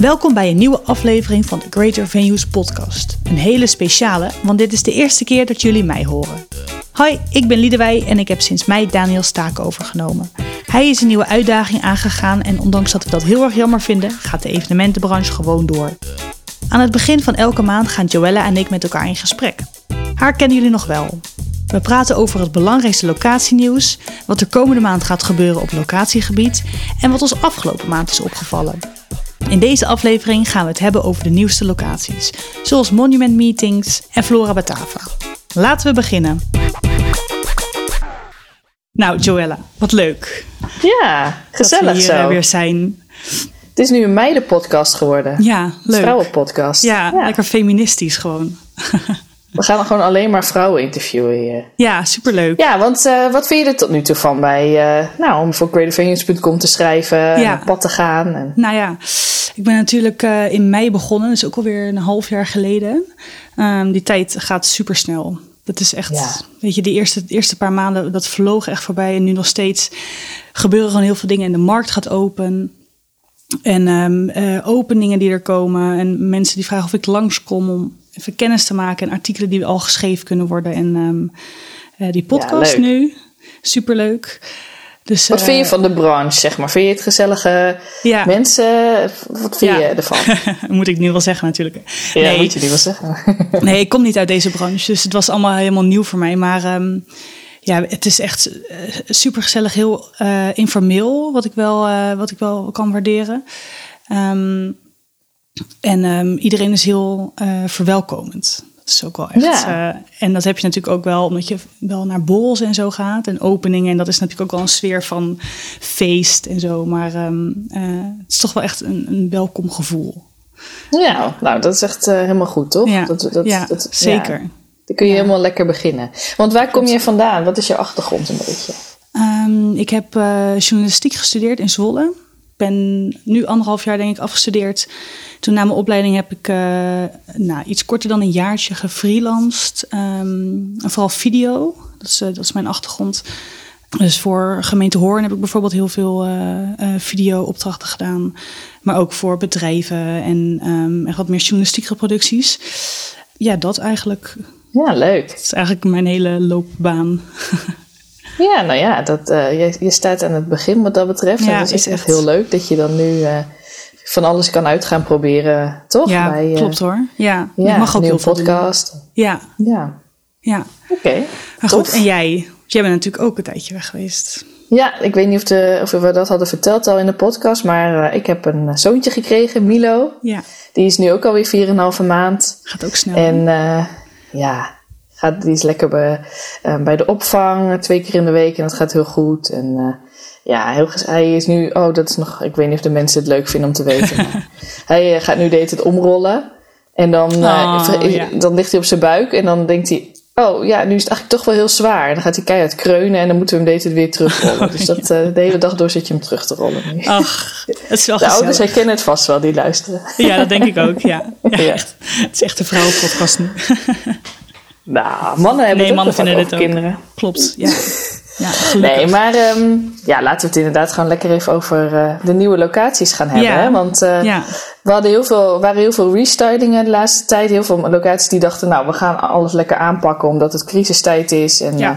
Welkom bij een nieuwe aflevering van de Greater Venues podcast. Een hele speciale, want dit is de eerste keer dat jullie mij horen. Hoi, ik ben Liedewij en ik heb sinds mei Daniel Staak overgenomen. Hij is een nieuwe uitdaging aangegaan en ondanks dat we dat heel erg jammer vinden, gaat de evenementenbranche gewoon door. Aan het begin van elke maand gaan Joella en ik met elkaar in gesprek. Haar kennen jullie nog wel. We praten over het belangrijkste locatienieuws, wat er komende maand gaat gebeuren op locatiegebied en wat ons afgelopen maand is opgevallen. In deze aflevering gaan we het hebben over de nieuwste locaties, zoals Monument Meetings en Flora Batava. Laten we beginnen. Nou, Joella, wat leuk. Ja, gezellig dat we hier zo. eh, weer zijn. Het is nu een meidenpodcast geworden. Ja, leuk. Vrouwenpodcast. Ja, lekker feministisch gewoon. We gaan gewoon alleen maar vrouwen interviewen hier. Ja, superleuk. Ja, want eh, wat vind je er tot nu toe van bij, eh, nou, om voor greatervenues.com te schrijven en Ja. op pad te gaan? En, Nou ja, ik ben natuurlijk eh, in mei begonnen, dus ook alweer een half jaar geleden. Ehm, die tijd gaat super snel. Dat is echt, Ja. weet je, de eerste, de eerste paar maanden, dat vloog echt voorbij. En nu nog steeds gebeuren gewoon heel veel dingen. En de markt gaat open. En ehm, eh, openingen die er komen. En mensen die vragen of ik langskom om even kennis te maken. En artikelen die al geschreven kunnen worden. En ehm, eh, die podcast nu, superleuk. Dus, wat eh, vind je van de branche, zeg maar? Vind je het gezellige Ja. mensen? Wat vind Ja. je ervan? Moet ik nu wel zeggen natuurlijk. Ja, nee, moet je die wel zeggen. nee, ik kom niet uit deze branche, dus het was allemaal helemaal nieuw voor mij. Maar ehm, ja, het is echt super gezellig, heel eh, informeel, wat ik wel, eh, wat ik wel kan waarderen. Ehm, en ehm, iedereen is heel eh, verwelkomend. Dat is ook wel echt. Ja. eh, en dat heb je natuurlijk ook wel omdat je wel naar borrels en zo gaat en openingen. En dat is natuurlijk ook wel een sfeer van feest en zo. Maar ehm, eh, het is toch wel echt een, een welkom gevoel. ja, nou, dat is echt helemaal goed, toch? Ja, dat, dat, ja dat- zeker. ja. Dan kun je helemaal lekker beginnen. Want waar kom je vandaan? Wat is je achtergrond een beetje? Ehm, ik heb journalistiek gestudeerd in Zwolle. Ik ben nu anderhalf jaar denk ik afgestudeerd. Toen na mijn opleiding heb ik eh, nou, iets korter dan een jaartje gefreelanced. En vooral video, dat is, eh, dat is mijn achtergrond. Dus voor gemeente Hoorn heb ik bijvoorbeeld heel veel eh eh, video-opdrachten gedaan. Maar ook voor bedrijven en echt wat meer journalistieke producties. Ja, dat eigenlijk. Ja, leuk. Dat is eigenlijk mijn hele loopbaan. Ja, nou ja, dat, eh, je, je staat aan het begin wat dat betreft. Ja, en dat is echt heel leuk dat je dan nu eh, van alles kan uit gaan proberen, toch? Ja, Bij, eh, klopt hoor. Ja, Ja, mag ook nieuwe heel veel doen. podcast. Ja, Ja, ja. oké. Maar goed, en jij? Jij bent natuurlijk ook een tijdje weg geweest. Ja, ik weet niet of, de, of we dat hadden verteld al in de podcast, maar ik heb een zoontje gekregen, Milo. Ja, Die is nu ook alweer 4,5 maand. gaat ook snel. En ja, gaat, die is lekker bij, eh, bij de opvang, twee keer in de week en dat gaat heel goed. En eh, ja, heel, hij is nu, oh dat is nog, ik weet niet of de mensen het leuk vinden om te weten. maar hij eh, gaat nu deed het omrollen. En dan, eh, Oh, ja. dan ligt hij op zijn buik en dan denkt hij, oh ja, nu is het eigenlijk toch wel heel zwaar. En dan gaat hij keihard kreunen en dan moeten we hem het weer terugrollen. Dus dat, de hele dag door zit je hem terug te rollen. Ach, het is wel de ouders herkennen het vast wel, die luisteren. Ja, dat denk ik ook, ja. ja. Het is echt een vrouwenpodcast nu. Nou, mannen hebben Nee, mannen vinden dit ook. kinderen. Klopt, ja. Ja. Nee, maar ehm, ja, laten we het inderdaad gewoon lekker even over eh, de nieuwe locaties gaan hebben. Ja. Hè? Want eh, Ja, we hadden heel veel, waren heel veel restylingen de laatste tijd. Heel veel locaties die dachten, nou, we gaan alles lekker aanpakken omdat het crisistijd is. En, Ja. eh,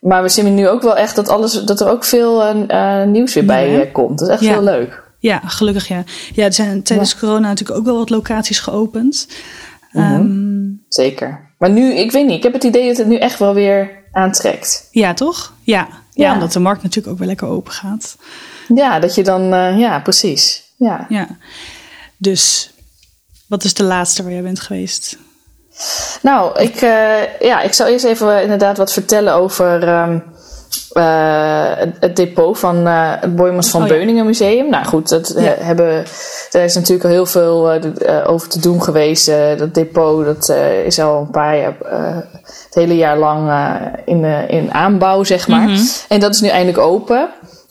maar we zien nu ook wel echt dat, alles, dat er ook veel nieuws weer bij komt. Dat is echt heel leuk. ja, gelukkig ja. Ja, er zijn tijdens corona natuurlijk ook wel wat locaties geopend. Ehm, Zeker. Maar nu, ik weet niet, ik heb het idee dat het nu echt wel weer aantrekt. ja, toch? Ja. ja, Ja. omdat de markt natuurlijk ook weer lekker open gaat. Ja, dat je dan, eh, ja, precies. Ja. Ja. Dus, wat is de laatste waar jij bent geweest? Nou, ik, eh, ja, ik zal eerst even eh, inderdaad wat vertellen over ehm, eh, het, depot van eh, het Boymans van Oh, ja. Beuningen Museum. Nou goed, dat, eh, Ja. hebben, daar is natuurlijk al heel veel over te doen geweest. Dat depot dat, is al een paar jaar, het hele jaar lang in, in aanbouw, zeg maar. Mhm. En dat is nu eindelijk open.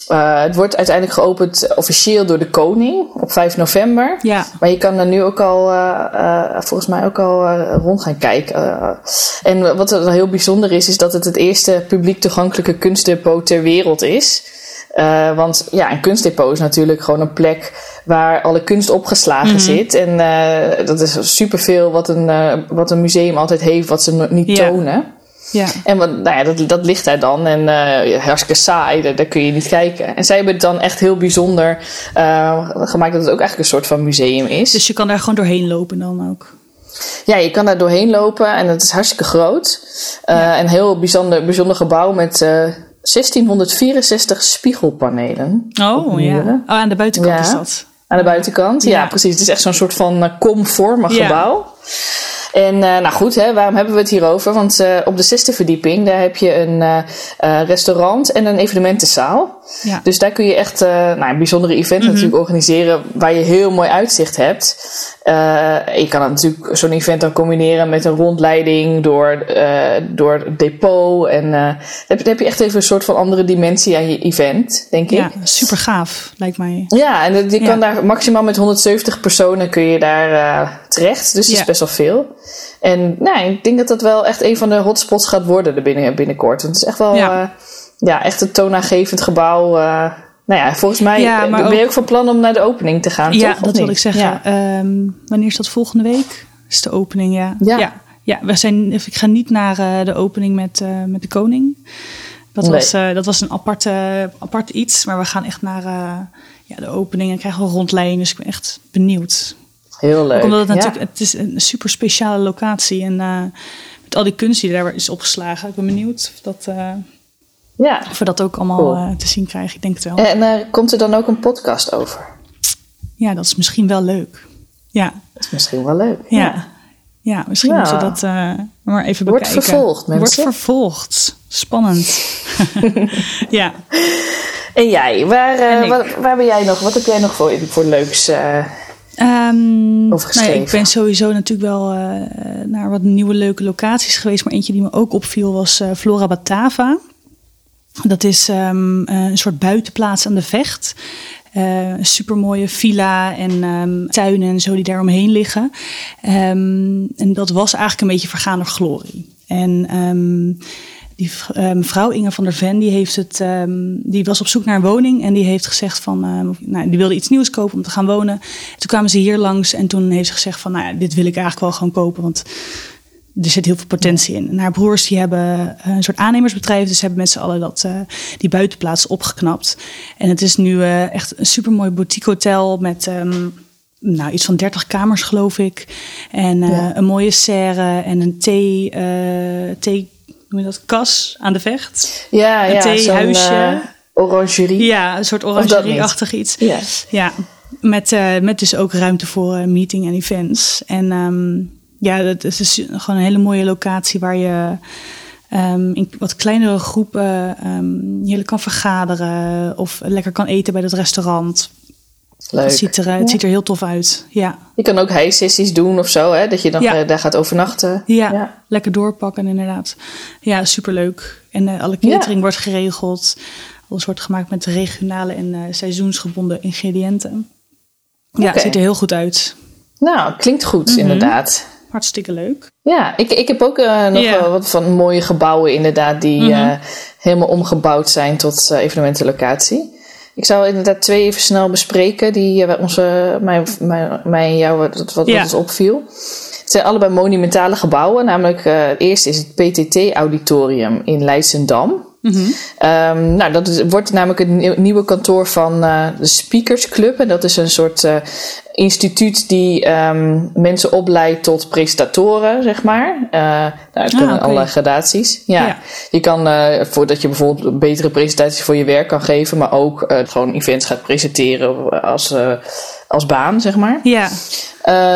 Eh, het wordt uiteindelijk geopend officieel door de koning op 5 november. Ja, Maar je kan er nu ook al, eh, eh, volgens mij ook al rond gaan kijken. En wat er heel bijzonder is, is dat het het eerste publiek toegankelijke kunstdepot ter wereld is. Want ja, een kunstdepot is natuurlijk gewoon een plek waar alle kunst opgeslagen mm -hmm. zit. En dat is superveel wat een, wat een museum altijd heeft, wat ze niet tonen. Ja. En wat, nou ja, dat, dat ligt daar dan. En uh, hartstikke saai, daar, daar, kun je niet kijken. En zij hebben het dan echt heel bijzonder uh, gemaakt dat het ook eigenlijk een soort van museum is. Dus je kan daar gewoon doorheen lopen dan ook? Ja, je kan daar doorheen lopen en het is hartstikke groot. Uh, ja. Een heel bijzonder, bijzonder gebouw met 1664 spiegelpanelen. Oh ja, oh, aan de buitenkant ja. is dat. Aan de buitenkant, ja, ja precies. Het is echt zo'n soort van komvormig gebouw. En uh, nou goed, hè, waarom hebben we het hier over? Want uh, op de zesde verdieping, daar heb je een uh, restaurant en een evenementenzaal. Ja. Dus daar kun je echt nou, een bijzondere event Mhm. natuurlijk organiseren waar je heel mooi uitzicht hebt. je kan natuurlijk zo'n event dan combineren met een rondleiding door, door het depot. En dan heb, dan heb je echt even een soort van andere dimensie aan je event, denk ik. Ja, super gaaf, lijkt mij. Ja, en je kan daar maximaal met 170 personen kun je daar terecht. Dus dat is best wel veel. En nou, ik denk dat dat wel echt een van de hotspots gaat worden er binnen, binnenkort. Want het is echt wel Ja. Ja. echt een toonaangevend gebouw. uh, nou ja, volgens mij Ja, ben je ook- van plan om naar de opening te gaan, Ja, toch? Dat wil ik zeggen. Ja. Ehm, wanneer is dat volgende week? Is de opening, ja. Ja. ja. ja, we zijn, ik ga niet naar eh, de opening met, eh, met de koning. Dat, Nee. was, eh, dat was een aparte, apart iets. Maar we gaan echt naar eh, ja, de opening en krijgen we een rondleiding. Dus ik ben echt benieuwd. Heel leuk. Ook omdat het natuurlijk, het is een super speciale locatie. En eh, met al die kunst die daar is opgeslagen. Ik ben benieuwd of, dat, eh, Ja. of we dat ook allemaal Cool. eh, te zien krijgen. Ik denk het wel. En uh, komt er dan ook een podcast over? Ja, dat is misschien wel leuk. Ja, Dat is misschien wel leuk. ja. ja. misschien Ja. moeten we dat eh, maar even Wordt bekijken. vervolgd, mensen. Wordt vervolgd. Spannend. ja. En jij, waar, En waar, waar ben jij nog? Wat heb jij nog voor, voor leuks? Um, Over nou ja, ik ben sowieso natuurlijk wel uh, naar wat nieuwe leuke locaties geweest. Maar eentje die me ook opviel was uh, Flora Batava. Dat is um, een soort buitenplaats aan de vecht. Uh, een supermooie villa en um, tuinen en zo die daar omheen liggen. Um, en dat was eigenlijk een beetje vergaan glorie. En die mevrouw Inge van der Ven, die, heeft het, die was op zoek naar een woning en die heeft gezegd van, nou, die wilde iets nieuws kopen om te gaan wonen. Toen kwamen ze hier langs en toen heeft ze gezegd van, nou ja, dit wil ik eigenlijk wel gewoon kopen, want er zit heel veel potentie in. En haar broers die hebben eh, een soort aannemersbedrijf, dus hebben met z'n allen dat, uh, die buitenplaats opgeknapt. En het is nu uh, echt een supermooi boutique hotel met um, nou, iets van 30 kamers, geloof ik. En uh, ja. een mooie serre en een thee, thee noem je dat, kas aan de vecht. Ja, een ja, theehuisje. Orangerie. Ja, een soort orangerie-achtig iets. Ja. ja. Met, met dus ook ruimte voor meeting en events. En um, ja, dat is gewoon een hele mooie locatie waar je um, in wat kleinere groepen um, heerlijk kan vergaderen of lekker kan eten bij het restaurant. Leuk. Het ziet, er, ja. het ziet er heel tof uit. Ja. Je kan ook high-sessies doen of zo, hè? dat je dan ja. daar gaat overnachten. Ja, ja, lekker doorpakken inderdaad. Ja, superleuk. En uh, alle catering wordt geregeld. Alles wordt gemaakt met regionale en uh, seizoensgebonden ingrediënten. Ja, okay. het ziet er heel goed uit. Nou, klinkt goed mm -hmm. inderdaad. Hartstikke leuk. Ja, ik, ik heb ook uh, nog yeah. wat van mooie gebouwen inderdaad die mm -hmm. helemaal omgebouwd zijn tot evenementenlocatie. Ik zou inderdaad twee even snel bespreken die onze, mij, mij, mij en jou wat, wat, ons opviel. Het zijn allebei monumentale gebouwen. Namelijk, uh, het eerste is het PTT-auditorium in Leidschendam. Mm -hmm. um, nou, dat is, wordt namelijk het nieuwe kantoor van uh, de Speakers Club. En dat is een soort uh, instituut die um, mensen opleidt tot presentatoren, zeg maar. Uh, nou, kunnen ah, okay. allerlei gradaties. Ja. ja. Je kan, voordat je bijvoorbeeld betere presentaties voor je werk kan geven, maar ook gewoon events gaat presenteren als, als baan, zeg maar. Ja.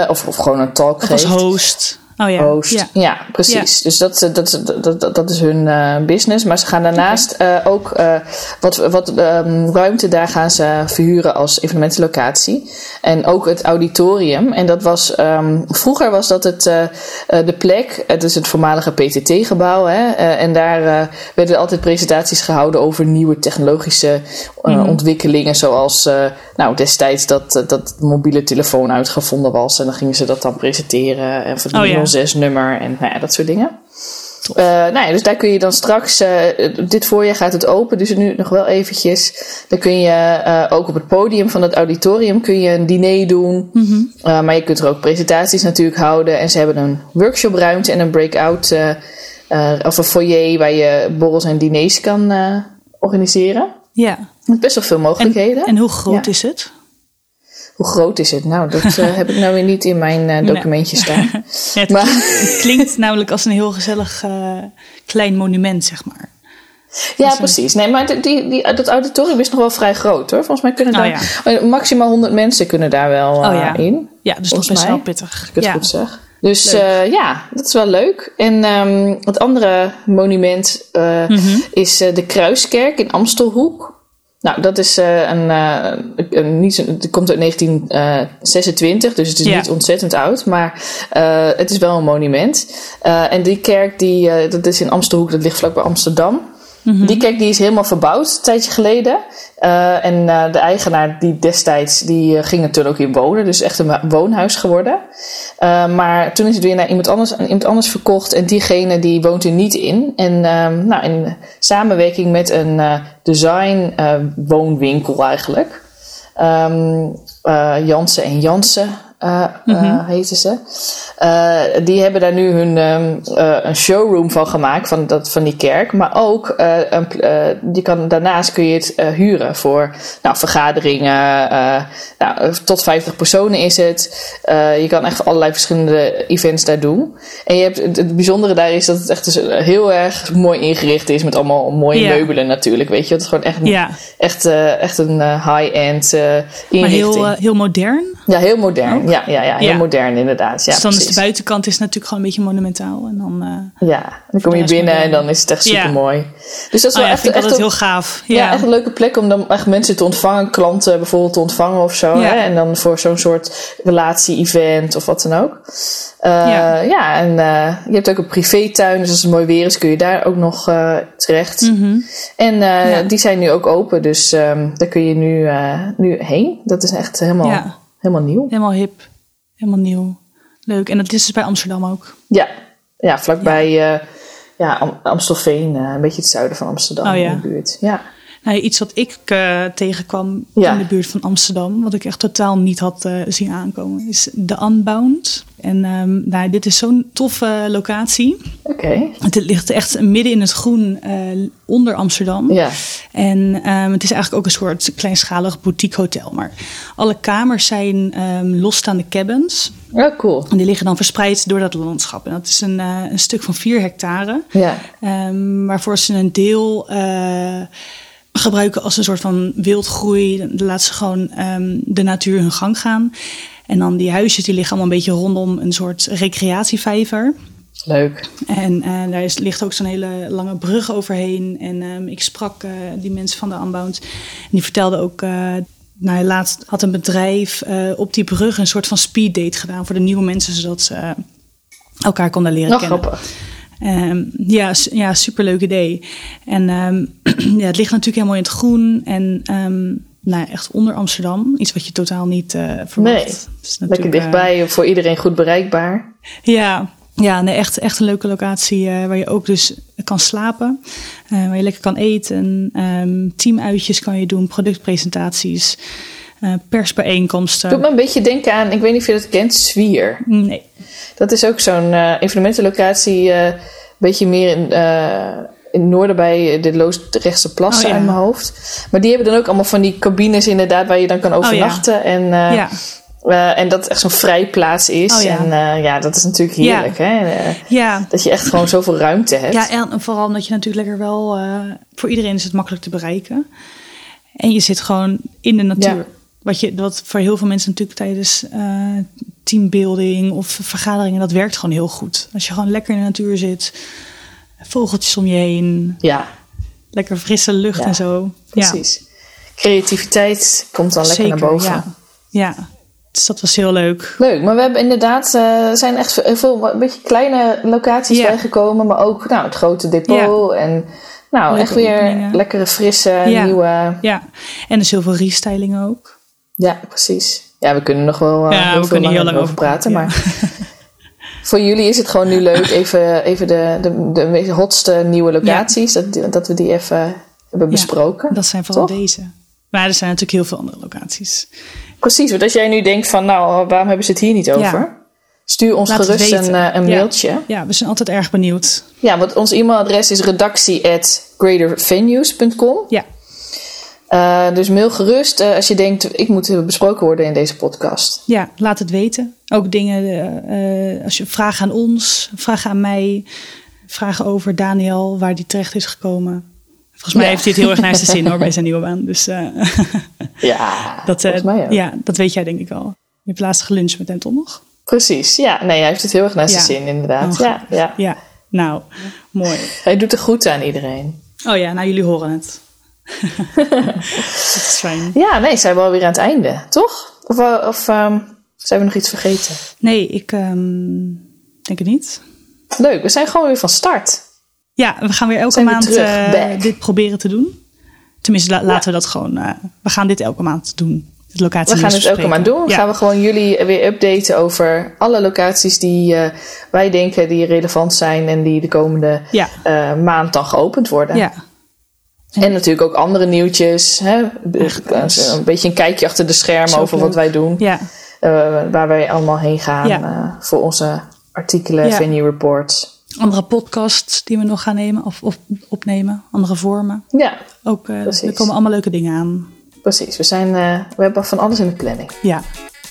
Of, of gewoon een talk geeft. als host. Oh ja. Ja, ja precies. Ja. Dus dat, dat, dat, dat, dat is hun uh, business. Maar ze gaan daarnaast okay. uh, ook uh, wat, wat um, ruimte daar gaan ze verhuren als evenementenlocatie. En ook het auditorium. En dat was um, vroeger was dat het de plek. Het is het voormalige PTT-gebouw. En daar werden altijd presentaties gehouden over nieuwe technologische mm. ontwikkelingen. Zoals nou, destijds dat, dat mobiele telefoon uitgevonden was. En dan gingen ze dat dan presenteren. En van oh, ja. 06 nummer en nou ja, dat soort dingen. Uh, nou ja, dus daar kun je dan straks, uh, dit voorjaar gaat het open, dus nu nog wel eventjes. Dan kun je uh, ook op het podium van het auditorium kun je een diner doen. Mm -hmm. maar je kunt er ook presentaties natuurlijk houden. En ze hebben een workshopruimte en een breakout of een foyer waar je borrels en diners kan organiseren. Ja. Met best wel veel mogelijkheden. En, en hoe groot ja. is het? Hoe groot is het? Nou, dat uh, heb ik nou weer niet in mijn uh, documentje staan. ja, het, maar... klinkt, het, klinkt, namelijk als een heel gezellig uh, klein monument, zeg maar. Ja, als precies. Nee, maar die, die, dat auditorium is nog wel vrij groot hoor. Volgens mij kunnen daar oh, ja. maximaal 100 mensen kunnen daar wel oh, ja. in. Ja, dus dat is wel pittig. Als ik het ja. goed zeg. Dus ja, dat is wel leuk. En um, het andere monument mm -hmm. is de Kruiskerk in Amstelhoek. Nou, dat is uh, een, uh, een, niet, het komt uit 1926, dus het is ja. niet ontzettend oud, maar uh, het is wel een monument. en die kerk, die, dat is in Amstelhoek, dat ligt vlakbij Amsterdam. -hmm. Die kerk die is helemaal verbouwd een tijdje geleden. Uh, en uh, de eigenaar die destijds, die uh, ging toen ook in wonen. Dus echt een woonhuis geworden. maar toen is het weer naar iemand anders, aan iemand anders verkocht. En diegene die woont er niet in. En nou, in samenwerking met een design woonwinkel eigenlijk. Um, Jansen en Jansen uh, mm -hmm. ze. Uh, die hebben daar nu hun um, uh, een showroom van gemaakt van, dat, van die kerk. Maar ook, een, die kan, daarnaast kun je het huren voor nou, vergaderingen. nou, tot 50 personen is het. je kan echt allerlei verschillende events daar doen. En je hebt, het, het bijzondere daar is dat het echt dus heel erg mooi ingericht is. Met allemaal mooie yeah. meubelen natuurlijk. Weet je, het is gewoon echt, yeah. echt, echt een high-end inrichting. Maar heel, heel modern? Ja, heel modern. Oh. Ja, ja, ja, heel ja. modern inderdaad. Ja, dus dan precies. is de buitenkant is natuurlijk gewoon een beetje monumentaal. En dan, uh, ja, dan kom je binnen modern. en dan is het echt super mooi. Ja. Dus dat is oh, wel ja, echt, echt heel gaaf. Ja. ja. echt een leuke plek om dan echt mensen te ontvangen, klanten bijvoorbeeld te ontvangen of zo. Hè? En dan voor zo'n soort relatie-event of wat dan ook. Uh, ja. ja, en uh, je hebt ook een privétuin, dus als het mooi weer is, kun je daar ook nog terecht. Mm -hmm. En ja. die zijn nu ook open, dus um, daar kun je nu, nu heen. Dat is echt helemaal, helemaal nieuw. Helemaal hip. Helemaal nieuw. Leuk. En dat is dus bij Amsterdam ook. Ja, ja vlakbij ja. Uh, ja, Am Amstelveen, uh, een beetje het zuiden van Amsterdam oh, ja. in de buurt. Ja. Nou, iets wat ik uh, tegenkwam ja. in de buurt van Amsterdam, wat ik echt totaal niet had zien aankomen, is de Unbound. En um, nou, dit is zo'n toffe locatie. Oké. Okay. Het ligt echt midden in het groen uh, onder Amsterdam. Ja. En um, het is eigenlijk ook een soort kleinschalig boutique hotel. Maar alle kamers zijn um, losstaande cabins. Ja, oh, cool. En die liggen dan verspreid door dat landschap. En dat is een, uh, een stuk van vier hectare. Ja. waarvoor ze een deel... Uh, gebruiken als een soort van wildgroei. Laten ze gewoon de natuur hun gang gaan. En dan die huisjes die liggen allemaal een beetje rondom een soort recreatievijver. Leuk. En uh, daar is, ligt ook zo'n hele lange brug overheen. En um, ik sprak uh, die mensen van de Unbound. En die vertelden ook... Uh, nou, laatst had een bedrijf op die brug een soort van speeddate gedaan voor de nieuwe mensen, zodat ze elkaar konden leren Nog kennen. grappig. Um, ja, ja, superleuk idee. En um, ja, het ligt natuurlijk helemaal in het groen. En um, nou, echt onder Amsterdam. Iets wat je totaal niet uh, verwacht. Nee, lekker dichtbij, uh, voor iedereen goed bereikbaar. Ja, ja nee, echt, echt een leuke locatie uh, waar je ook dus kan slapen. waar je lekker kan eten. Teamuitjes kan je doen, productpresentaties, persbijeenkomsten. Doet me een beetje denken aan, ik weet niet of je dat kent, Zwier. Nee. Dat is ook zo'n evenementenlocatie, een beetje meer in in het noorden bij de Loosdrechtse plassen oh, ja. uit mijn hoofd. Maar die hebben dan ook allemaal van die cabines inderdaad waar je dan kan overnachten. Oh, ja. En, uh, ja. uh, en dat het echt zo'n vrijplaats is. Oh, ja. En uh, ja, dat is natuurlijk heerlijk. Hè? ja. Dat je echt gewoon zoveel ruimte hebt. Ja, en vooral omdat je natuurlijk lekker wel... voor iedereen is het makkelijk te bereiken. En je zit gewoon in de natuur. Wat, je, wat voor heel veel mensen natuurlijk tijdens teambuilding of vergaderingen... dat werkt gewoon heel goed. Als je gewoon lekker in de natuur zit vogeltjes om je heen. Ja. Lekker frisse lucht ja, en zo. Precies. Ja. Creativiteit komt dan lekker Zeker, naar boven. Ja. ja. Dus dat was heel leuk. Leuk, maar we hebben inderdaad, uh, zijn echt veel, een beetje kleine locaties Ja. bijgekomen. Maar ook nou, het grote depot. En nou, Leuke echt weer openingen. lekkere, frisse, nieuwe... Ja, en dus heel veel restyling ook. Ja, precies. Ja, we kunnen nog wel uh, Ja, heel we veel lang over praten. Maar voor jullie is het gewoon nu leuk, even, even de, de, de meest hotste nieuwe locaties, dat, dat we die even hebben besproken. dat zijn vooral toch? deze. Maar er zijn natuurlijk heel veel andere locaties. Precies, want als jij nu denkt van, nou, waarom hebben ze het hier niet over? Stuur ons Laat gerust een, eh, een mailtje. Ja, we zijn altijd erg benieuwd. Ja, want ons e-mailadres is redactie at greatervenues.com. Ja, Eh, dus mail gerust eh, als je denkt, ik moet eh, besproken worden in deze podcast. ja, laat het weten. Ook dingen, als je vragen aan ons, vragen aan mij, vragen over Daniel, waar die terecht is gekomen. Volgens mij Ja. heeft hij het heel erg naar zijn zin hoor, bij zijn nieuwe baan. Dus Ja, dat, volgens mij ja, dat weet jij denk ik al. Je hebt laatst geluncht met hem toch nog? Precies, ja. Nee, hij heeft het heel erg naar zijn Ja. zin, inderdaad. Oh, ja, ja. Ja, nou, mooi. Hij doet er goed aan iedereen. Oh ja, nou jullie horen het. Dat is fijn. Ja, nee, zijn we alweer aan het einde, toch? Of, eh, of ehm, zijn we nog iets vergeten? Nee, ik ehm, denk het niet. Leuk, we zijn gewoon weer van start. Ja, we gaan weer elke Zijn maand terug, eh, dit proberen te doen. Tenminste, la- laten we dat gewoon. eh, we gaan dit elke maand doen. Het locatie We gaan het elke maand doen. Ja. Gaan we gewoon jullie weer updaten over alle locaties die wij denken die relevant zijn en die de komende Ja, maand dan geopend worden. ja, En natuurlijk ook andere nieuwtjes. Hè? Echt, Een beetje een kijkje achter de schermen over leuk. wat wij doen. ja, Eh, waar wij allemaal heen gaan Ja. eh, voor onze artikelen, Ja. venue reports. andere podcasts die we nog gaan nemen of, of opnemen, andere vormen. Ja, Ook, Precies. er komen allemaal leuke dingen aan. precies. We, zijn, we hebben van alles in de planning. Ja,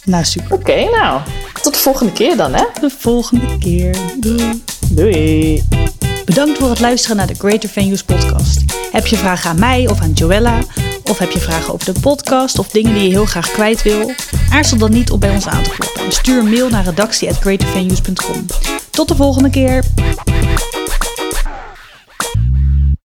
nou super. Oké, nou. Tot de volgende keer dan, hè? De volgende keer. Doei. Doei. Bedankt voor het luisteren naar de Greater Venues podcast. Heb je vragen aan mij of aan Joella? Of heb je vragen over de podcast of dingen die je heel graag kwijt wil? Aarzel dan niet om bij ons aan te kloppen. Stuur een mail naar redactie.greatervenues.com. Tot de volgende keer!